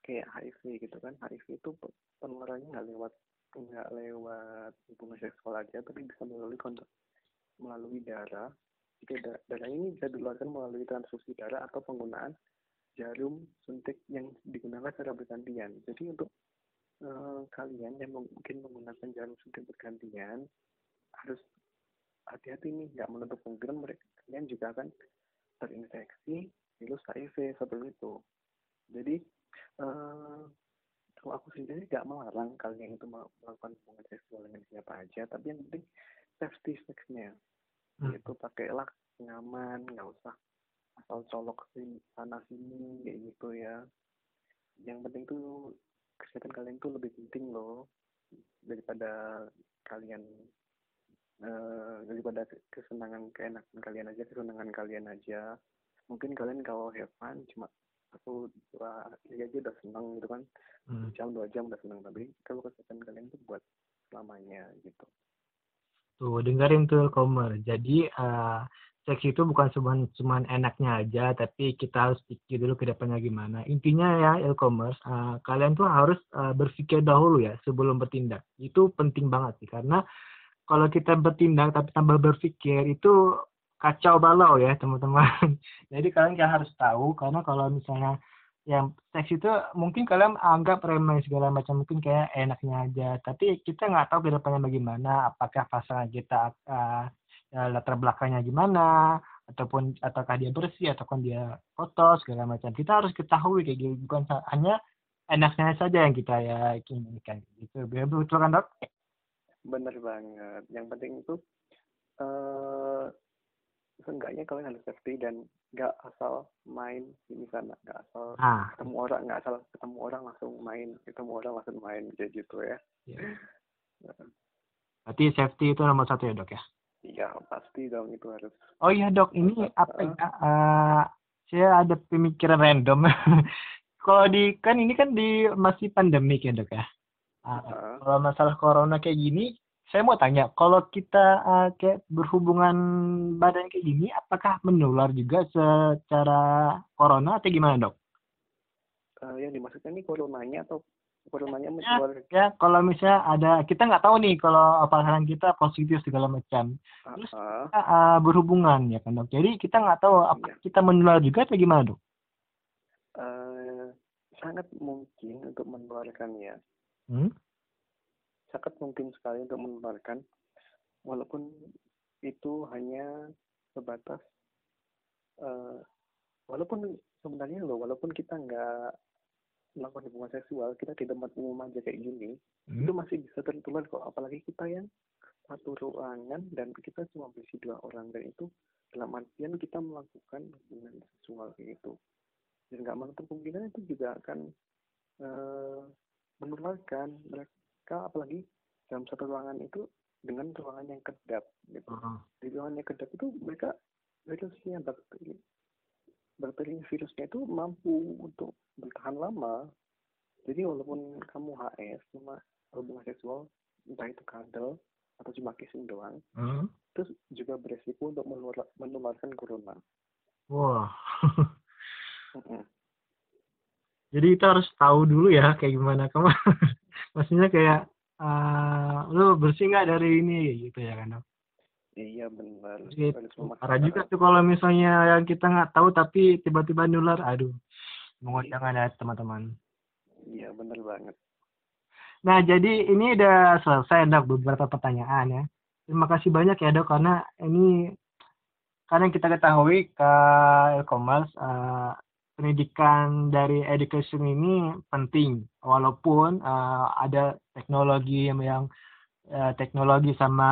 kayak HIV gitu kan, HIV itu pe- penularannya nggak lewat nggak lewat hubungan seksual aja, tapi bisa melalui kontak melalui darah. Jika da- darah ini bisa ditularkan melalui transfusi darah atau penggunaan jarum suntik yang digunakan secara bergantian. Jadi untuk eh, kalian yang mungkin menggunakan jarum suntik bergantian harus hati-hati nih, nggak menutup kemungkinan mereka kalian juga akan terinfeksi virus HIV seperti itu. Jadi eh, kalau aku sendiri nggak melarang kalian itu mel- melakukan hubungan seksual dengan siapa aja, tapi yang penting safety sex-nya,
Hmm.
yaitu pakailah pengaman, nggak usah asal colok sini sana sini kayak gitu ya. Yang penting tuh kesehatan kalian tuh lebih penting loh daripada kalian eh, daripada kesenangan keenakan kalian aja kesenangan kalian aja mungkin kalian kalau have fun cuma satu dua tiga aja udah seneng gitu kan
Hmm.
jam dua jam udah seneng tapi kalau kesehatan kalian itu buat selamanya gitu
Tuh, dengerin tuh Komer. Jadi, eh, seks itu bukan cuma cuman enaknya aja, tapi kita harus pikir dulu ke depannya gimana. Intinya ya, e-commerce, eh, kalian tuh harus eh, berpikir dahulu ya sebelum bertindak. Itu penting banget sih, karena kalau kita bertindak tapi tanpa berpikir, itu kacau balau ya, teman-teman. Jadi kalian kayak harus tahu, karena kalau misalnya yang seks itu mungkin kalian anggap remeh segala macam mungkin kayak enaknya aja. Tapi kita nggak tahu ke depannya bagaimana apakah pasangan kita uh, latar belakangnya gimana ataupun ataukah dia bersih ataupun dia kotor segala macam. Kita harus ketahui kayak gitu bukan hanya enaknya saja yang kita ya inginkan. Gitu. Betul kan dok.
Bener banget. Yang penting itu eh seenggaknya kalian harus safety dan nggak asal main di sana. Nggak asal
ah.
ketemu orang nggak asal ketemu orang langsung main. Ketemu orang langsung main kayak gitu ya
ya. berarti safety itu nomor satu ya dok ya?
Iya pasti dong itu harus.
Oh iya dok ini apa ya? Eh, saya ada pemikiran random. Kalau di kan ini kan di masih pandemik ya dok ya? Ah,
uh,
kalau masalah corona kayak gini, saya mau tanya, kalau kita uh, kayak berhubungan badan kayak gini, apakah menular juga secara corona atau gimana dok?
eh, yang dimaksudkan ini coronanya atau coronanya
Ya,
menjual
ya kalau misalnya ada, kita nggak tahu nih kalau pasangan kita positif segala macam, terus
ah,
kita uh, berhubungan ya kan dok. Jadi kita nggak tahu apa
Iya.
kita menular juga atau gimana dok?
eh, sangat mungkin untuk menularkannya
Hmm?
Sangat mungkin sekali untuk menularkan walaupun itu hanya sebatas eh, walaupun sebenarnya loh walaupun kita nggak melakukan hubungan seksual kita di tempat umum aja kayak gini
Hmm?
itu masih bisa tertular kok apalagi kita yang satu ruangan dan kita cuma berisi dua orang dan itu dalam artian kita melakukan hubungan seksual kayak gitu dan nggak menutup kemungkinan itu juga akan eh, menularkan mereka apalagi dalam satu ruangan itu dengan ruangan yang kedap gitu
Oh,
di ruangan yang kedap itu mereka virusnya bakteri bakteri virusnya itu mampu untuk bertahan lama jadi walaupun kamu HS cuma hubungan seksual entah itu kadal atau cuma kissing doang
hmm?
terus juga beresiko untuk menular- menularkan corona
Wah.
Mm-mm.
Jadi kita harus tahu dulu ya kayak gimana kamu. Maksudnya kayak eh lu bersih nggak dari ini gitu ya kan?
Iya benar
Parah juga tuh kalau misalnya yang kita nggak tahu tapi tiba-tiba nular, aduh. Mohon jangan ya teman-teman.
iya benar banget
Nah jadi ini udah selesai dok beberapa pertanyaan ya. Terima kasih banyak ya dok karena ini karena kita ketahui ke e-commerce eh, pendidikan dari education ini penting. Walaupun eh, ada teknologi yang, yang eh, teknologi sama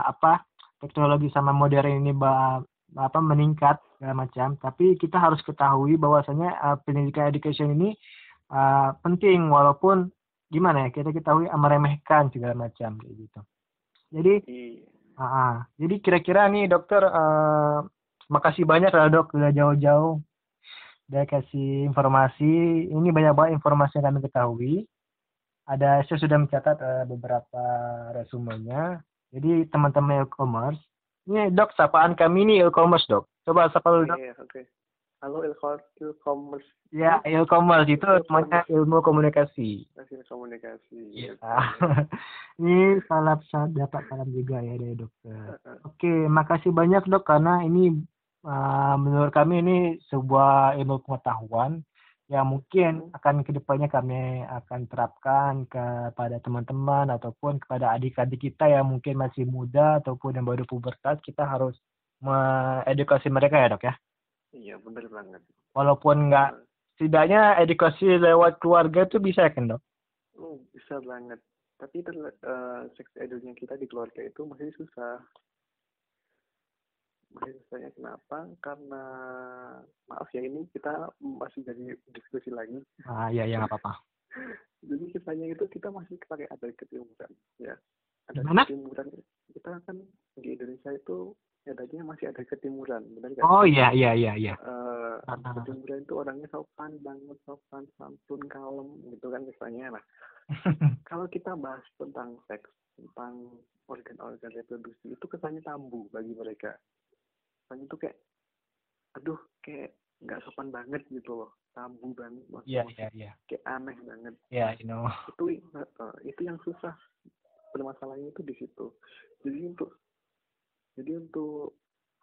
apa teknologi sama modern ini ba- apa meningkat segala macam. Tapi kita harus ketahui bahwasanya eh, pendidikan education ini eh, penting. Walaupun gimana ya kita ketahui eh, meremehkan segala macam kayak gitu. Jadi ah, ah. jadi kira-kira nih dokter eh, makasih banyak lah dok udah jauh-jauh udah kasih informasi. Ini banyak banget informasi yang kami ketahui. Ada saya sudah mencatat eh, beberapa resumenya. Jadi teman-teman e-commerce ini dok sapaan kami ini e-commerce dok. Coba sapa dulu dok.
Iya oke. Halo e-commerce.
Ya e-commerce itu namanya ilmu komunikasi.
Hasil komunikasi
Iya.
Oke.
ini salam dapat salam juga ya dari dokter. Oke, makasih banyak dok karena ini uh, menurut kami ini sebuah ilmu pengetahuan yang mungkin akan ke depannya kami akan terapkan kepada teman-teman ataupun kepada adik-adik kita yang mungkin masih muda ataupun yang baru pubertas kita harus mengedukasi mereka ya dok ya.
iya benar banget
Walaupun nggak setidaknya edukasi lewat keluarga itu bisa kan dok?
Oh, bisa banget. Tapi ter, eh, sex edunya kita di keluarga itu masih susah. Susahnya kenapa? Karena maaf ya ini kita masih jadi diskusi lagi.
Ah iya ya nggak apa-apa.
Jadi kisahnya itu kita masih pakai adat keumuran, ya. ada
Gimana?
ketimuran kita kan di Indonesia itu adanya masih ada ketimuran benar kan
Oh iya iya iya iya.
Eh,
Ah, ah.
ketimuran itu orangnya sopan banget sopan santun kalem gitu kan misalnya nah kalau kita bahas tentang seks tentang organ-organ reproduksi itu kesannya tabu bagi mereka kesannya itu kayak aduh kayak nggak sopan banget gitu loh tabu banget maksudnya
iya iya.
kayak aneh banget
Ya, you know.
itu itu yang susah permasalahannya itu di situ jadi untuk jadi untuk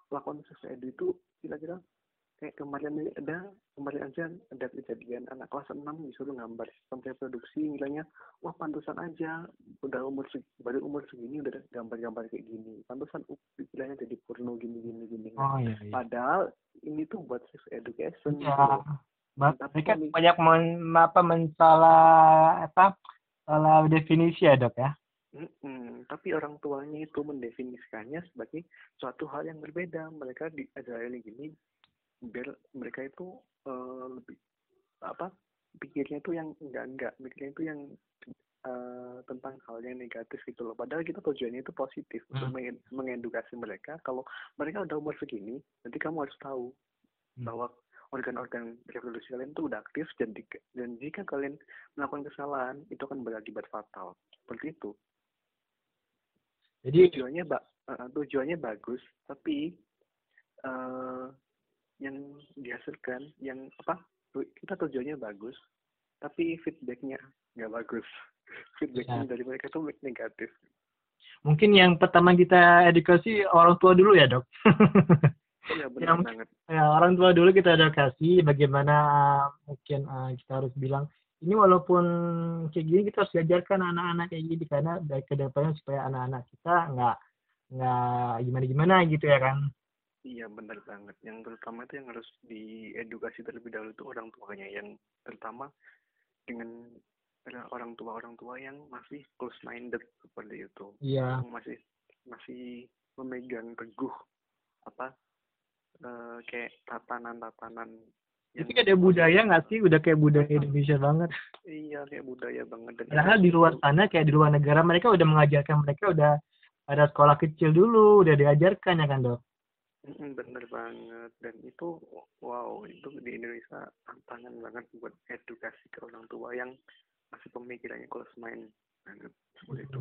lakon edu itu kira-kira kayak kemarin ada kemarin aja ada kejadian anak kelas 6 disuruh gambar sistem reproduksi nilainya wah pantesan aja udah umur baru umur segini udah gambar-gambar kayak gini pantesan uh, nilainya jadi porno gini gini gini
Oh iya iya.
padahal ini tuh buat sex education
Ya,
Tapi kami-
banyak men, apa mensalah apa salah definisi ya dok ya.
Mm-mm. Tapi orang tuanya itu mendefinisikannya sebagai suatu hal yang berbeda. Mereka diajarin gini biar mereka itu eh, lebih apa pikirnya itu yang enggak enggak pikirnya itu yang eh, tentang hal yang negatif gitu loh. Padahal kita tujuannya itu positif untuk
Hmm.
mengen- mengedukasi mereka. Kalau mereka udah umur segini, nanti kamu harus tahu
Hmm.
bahwa organ-organ reproduksi kalian itu udah aktif dan, di- dan jika kalian melakukan kesalahan itu akan berakibat fatal. Seperti itu
Jadi
tujuannya ba eh, tujuannya bagus tapi yang dihasilkan yang apa kita tujuannya bagus tapi feedbacknya nggak bagus feedbacknya
Ya.
dari mereka itu negatif
mungkin yang pertama kita edukasi orang tua dulu ya dok.
iya benar
Yang-
banget
ya orang tua dulu kita edukasi bagaimana uh, mungkin uh, kita harus bilang ini walaupun kayak gini kita harus diajarkan anak-anak kayak gini karena dari ke depannya supaya anak-anak kita nggak nggak gimana gimana gitu ya kan.
Iya benar banget yang terutama itu yang harus diedukasi terlebih dahulu itu orang tuanya yang terutama dengan orang tua orang tua yang masih close minded seperti itu
Iya.
yang masih masih memegang teguh apa eh, kayak tatanan-tatanan
Itu kayak ada budaya nggak sih? Udah kayak budaya Indonesia banget.
iya kayak budaya banget dan
Padahal di luar sana kayak di luar negara mereka udah mengajarkan mereka udah ada sekolah kecil dulu udah diajarkan ya kan dok.
Bener banget dan itu wow itu di Indonesia tantangan banget buat edukasi ke orang tua yang masih pemikirannya close mind banget seperti itu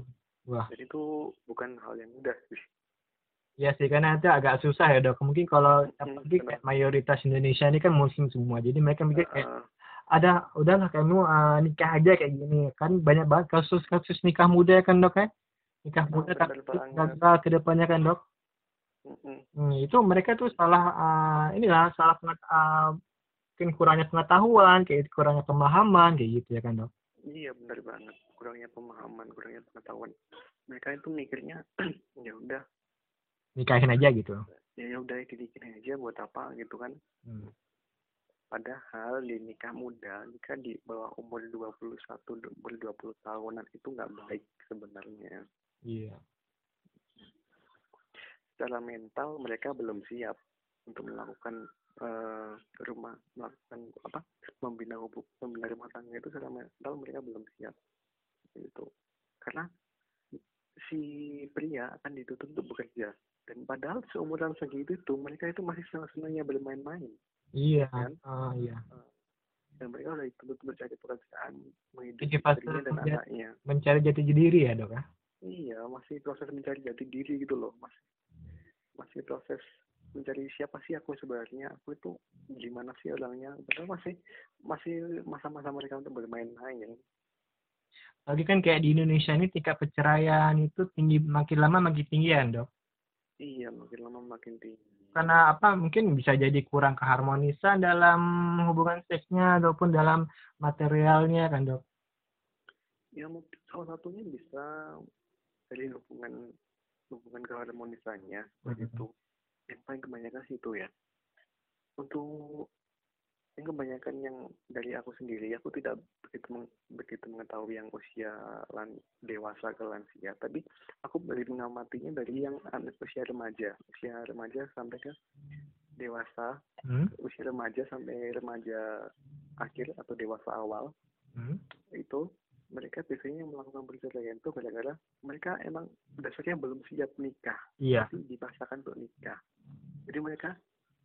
Wah.
jadi itu bukan hal yang mudah sih
Ya sih karena itu agak susah ya dok. Mungkin kalau
Hmm,
apalagi kayak mayoritas Indonesia ini kan muslim semua. Jadi mereka mikir kayak
Eh,
ada udahlah kamu uh, nikah aja kayak gini kan banyak banget kasus-kasus nikah muda ya kan dok kan nikah muda tapi gagal ke depannya kan dok. Hmm, itu mereka tuh salah uh, inilah salah penget, uh, mungkin kurangnya pengetahuan kayak kurangnya pemahaman kayak gitu ya kan dok?
Iya benar banget. Kurangnya pemahaman kurangnya pengetahuan. Mereka itu mikirnya ya udah.
Nikahin aja gitu.
Ya ya udah dibikin aja buat apa gitu kan.
Hmm.
padahal di nikah muda nikah di bawah umur 21 umur 20 tahunan itu nggak baik sebenarnya.
Iya
secara mental mereka belum siap untuk melakukan eh, rumah melakukan apa membina hubung membina rumah tangga itu secara mental mereka belum siap itu karena si pria akan dituntut untuk bekerja. Dan padahal seumuran segitu itu mereka itu masih senang-senangnya bermain-main.
Iya
Kan?
ah iya.
Dan mereka udah dituntut mencari pekerjaan menghidupi istrinya dan anaknya.
mencari jati diri ya dok ya?
Iya masih proses mencari jati diri gitu loh masih masih proses mencari siapa sih aku sebenarnya aku itu gimana sih orangnya. Padahal masih masih masa-masa mereka untuk bermain-main
lagi kan kayak di Indonesia ini tingkat perceraian itu tinggi makin lama makin tinggi ya dok.
Iya makin lama makin tinggi.
Karena apa mungkin bisa jadi kurang keharmonisan dalam hubungan seksnya ataupun dalam materialnya kan dok?
Ya mungkin salah satunya bisa dari hubungan hubungan keharmonisannya seperti
Mhm.
itu yang paling kebanyakan sih itu ya untuk yang kebanyakan yang dari aku sendiri aku tidak begitu meng- begitu mengetahui yang usia lan, dewasa ke lansia tapi aku lebih mengamatinya dari yang usia remaja usia remaja sampai ke dewasa
hmm?
usia remaja sampai remaja akhir atau dewasa awal
Hmm?
itu mereka biasanya melakukan perceraian itu gara-gara mereka emang dasarnya belum siap nikah
Iya.
tapi dipaksakan untuk nikah jadi mereka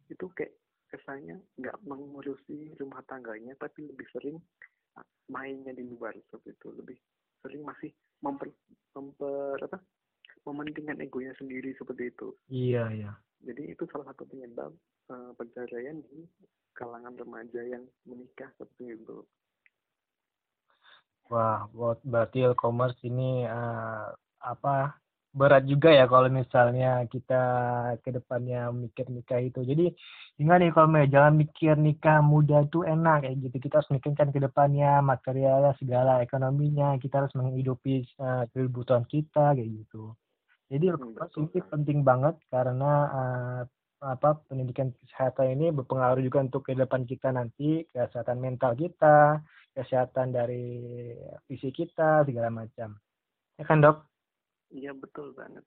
itu kayak kesannya nggak mengurusi rumah tangganya tapi lebih sering mainnya di luar seperti itu lebih sering masih memper, memper apa mementingkan egonya sendiri seperti itu
Iya, iya.
jadi itu salah satu penyebab eh, perceraian di kalangan remaja yang menikah seperti itu
Wah, buat berarti e-commerce ini eh, apa berat juga ya kalau misalnya kita ke depannya mikir nikah itu. Jadi ingat nih kalau jangan mikir nikah muda itu enak kayak gitu. Kita harus mikirkan ke depannya materialnya segala ekonominya. Kita harus menghidupi eh, kebutuhan kita kayak gitu. Jadi
Hmm,
e-commerce
betul.
ini penting banget karena eh, apa pendidikan kesehatan ini berpengaruh juga untuk ke depan kita nanti kesehatan mental kita kesehatan dari fisik kita segala macam. Ya kan dok?
Iya betul banget.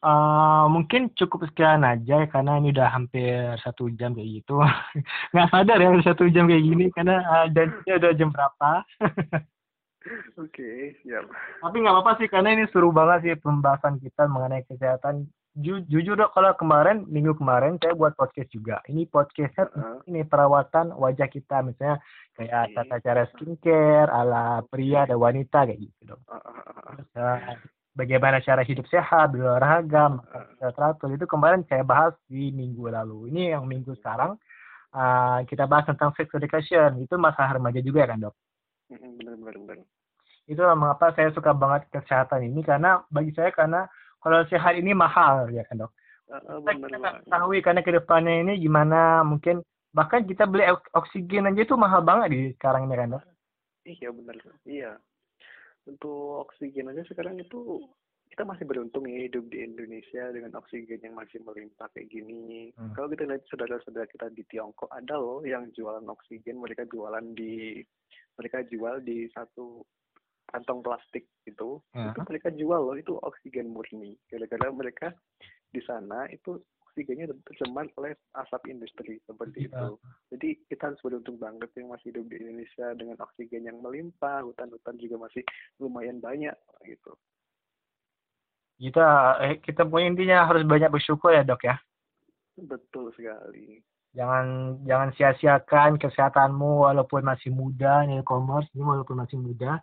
Eh, mungkin cukup sekian aja ya, karena ini udah hampir satu jam kayak gitu. Nggak sadar ya udah satu jam kayak gini karena uh, janjinya udah jam berapa?
Oke siap.
Tapi nggak apa-apa sih karena ini seru banget sih pembahasan kita mengenai kesehatan Ju- jujur dok kalau kemarin minggu kemarin saya buat podcast juga. Ini podcastnya
Heeh.
ini perawatan wajah kita misalnya kayak
Oke.
tata cara skincare ala pria dan wanita kayak gitu dok.
Ah.
Terus, eh, bagaimana cara hidup sehat berolahraga secara teratur. Itu kemarin saya bahas di minggu lalu. Ini yang minggu sekarang eh, kita bahas tentang sex education. Itu masalah remaja juga ya kan dok?
Benar benar benar
itu mengapa saya suka banget kesehatan ini karena bagi saya karena kalau sehat ini mahal ya kan dok?
Ah,
kita nggak
banget
ketahui karena ke depannya ini gimana mungkin bahkan kita beli ok- oksigen aja itu mahal banget di sekarang ini kan dok?
Iya benar iya. Untuk oksigen aja sekarang itu kita masih beruntung ya hidup di Indonesia dengan oksigen yang masih melimpah kayak gini.
Hmm.
Kalau kita lihat saudara-saudara kita di Tiongkok ada loh yang jualan oksigen, mereka jualan di mereka jual di satu kantong plastik gitu.
Ya.
Itu mereka jual loh itu oksigen murni. Gara-gara mereka di sana itu oksigennya tercemar oleh asap industri seperti
Iya.
itu. Jadi kita harus beruntung banget yang masih hidup di Indonesia dengan oksigen yang melimpah, hutan-hutan juga masih lumayan banyak gitu.
kita eh, kita punya intinya harus banyak bersyukur ya dok ya
Betul sekali.
jangan jangan sia-siakan kesehatanmu walaupun masih muda nih e-commerce ini walaupun masih muda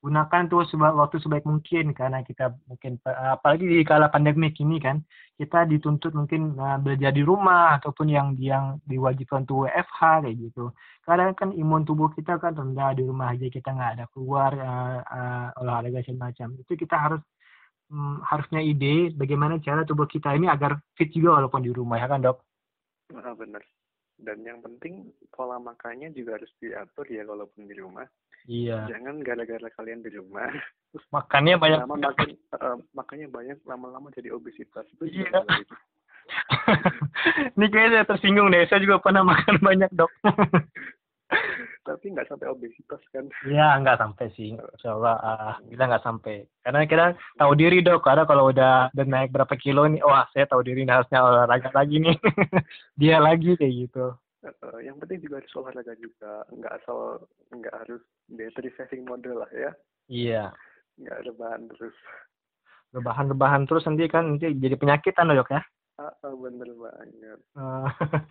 gunakan tuh seba- waktu sebaik mungkin karena kita mungkin apalagi di kala pandemik ini kan kita dituntut mungkin uh, belajar di rumah ataupun yang yang diwajibkan tuh WFH kayak gitu kadang kan imun tubuh kita kan rendah di rumah aja kita nggak ada keluar uh, uh, olahraga semacam itu kita harus mm, harusnya ide bagaimana cara tubuh kita ini agar fit juga walaupun di rumah ya kan dok
Ah, benar. Dan yang penting pola makannya juga harus diatur ya walaupun di rumah.
Iya
Jangan gara-gara kalian di rumah terus
makannya banyak
lama makan eh, makannya banyak lama-lama jadi obesitas itu
Iya. Ini kayaknya saya tersinggung deh. Saya juga pernah makan banyak dok.
Tapi nggak sampai obesitas kan.
Iya nggak sampai sih. Insya Allah ah, kita nggak sampai. Karena kita tahu diri dok. Karena kalau udah udah naik berapa kilo nih, wah saya tahu diri harusnya olahraga lagi nih. Dia lagi kayak gitu.
Eh, yang penting juga harus olahraga juga. Nggak asal nggak harus battery saving model lah ya.
Iya.
Nggak rebahan terus.
Rebahan-rebahan terus nanti kan nanti jadi penyakitan loh dok ya.
Bener banget.
Eh,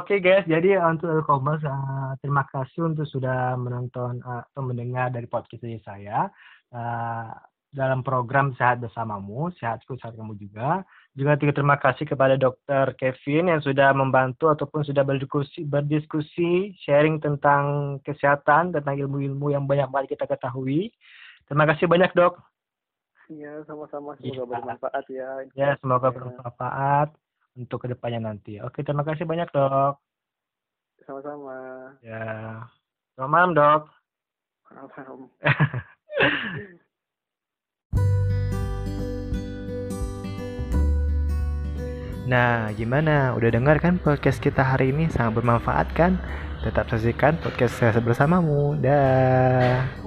Oke guys, jadi untuk e-commerce eh, terima kasih untuk sudah menonton eh, atau mendengar dari podcast dari saya eh, dalam program Sehat Bersamamu, Sehatku Sehat Kamu juga. Juga terima kasih kepada Dokter Kevin yang sudah membantu ataupun sudah berdiskusi, berdiskusi sharing tentang kesehatan, tentang ilmu-ilmu yang banyak banget kita ketahui. Terima kasih banyak dok.
Iya, sama-sama. Semoga bermanfaat ya.
Ya, semoga
Ya,
bermanfaat untuk ke depannya nanti. Oke, terima kasih banyak dok.
Sama-sama.
Ya. Selamat malam, Dok.
Malam.
Nah, gimana? Udah dengar kan podcast kita hari ini sangat bermanfaat kan? Tetap saksikan podcast saya bersamamu. Dah.